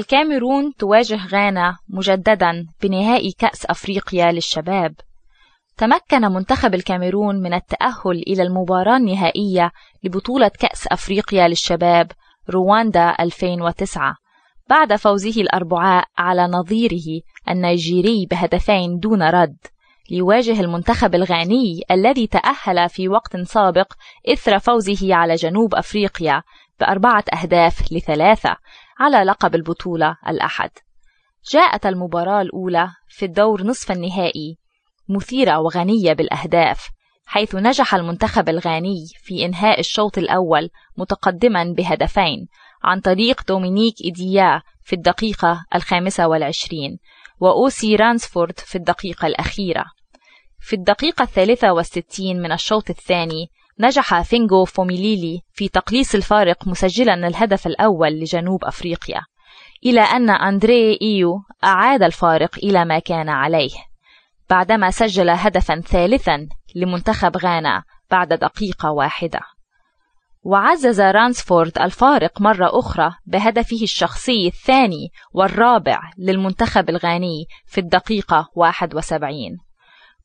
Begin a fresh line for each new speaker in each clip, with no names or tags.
الكاميرون تواجه غانا مجددا بنهائي كأس أفريقيا للشباب. تمكن منتخب الكاميرون من التأهل إلى المباراة النهائية لبطولة كأس أفريقيا للشباب رواندا 2009 بعد فوزه الأربعاء على نظيره النيجيري بهدفين دون رد ليواجه المنتخب الغاني الذي تأهل في وقت سابق إثر فوزه على جنوب أفريقيا بأربعة أهداف لثلاثة. على لقب البطولة الأحد. جاءت المباراة الأولى في الدور نصف النهائي مثيرة وغنية بالأهداف حيث نجح المنتخب الغاني في إنهاء الشوط الأول متقدما بهدفين عن طريق دومينيك إيديا في الدقيقة الخامسة والعشرين وأوسي رانسفورد في الدقيقة الأخيرة. في الدقيقة الثالثة والستين من الشوط الثاني نجح فينغو فوميليلي في تقليص الفارق مسجلا الهدف الأول لجنوب أفريقيا إلى أن أندري إيو أعاد الفارق إلى ما كان عليه بعدما سجل هدفا ثالثا لمنتخب غانا بعد دقيقة واحدة. وعزز رانسفورد الفارق مرة أخرى بهدفه الشخصي الثاني والرابع للمنتخب الغاني في الدقيقة 71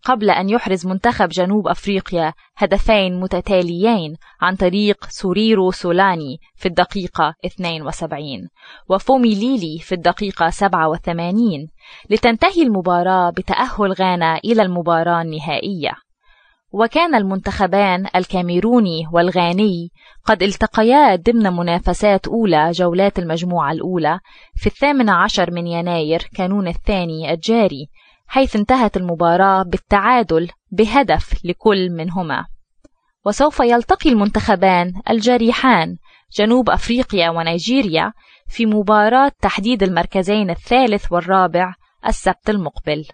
قبل أن يحرز منتخب جنوب أفريقيا هدفين متتاليين عن طريق سوريرو سولاني في الدقيقة 72 وفومي ليلي في الدقيقة 87 لتنتهي المباراة بتأهل غانا إلى المباراة النهائية. وكان المنتخبان الكاميروني والغاني قد التقيا ضمن منافسات أولى جولات المجموعة الأولى في الثامن عشر من يناير كانون الثاني الجاري حيث انتهت المباراة بالتعادل بهدف لكل منهما. وسوف يلتقي المنتخبان الجريحان جنوب أفريقيا ونيجيريا في مباراة تحديد المركزين الثالث والرابع السبت المقبل.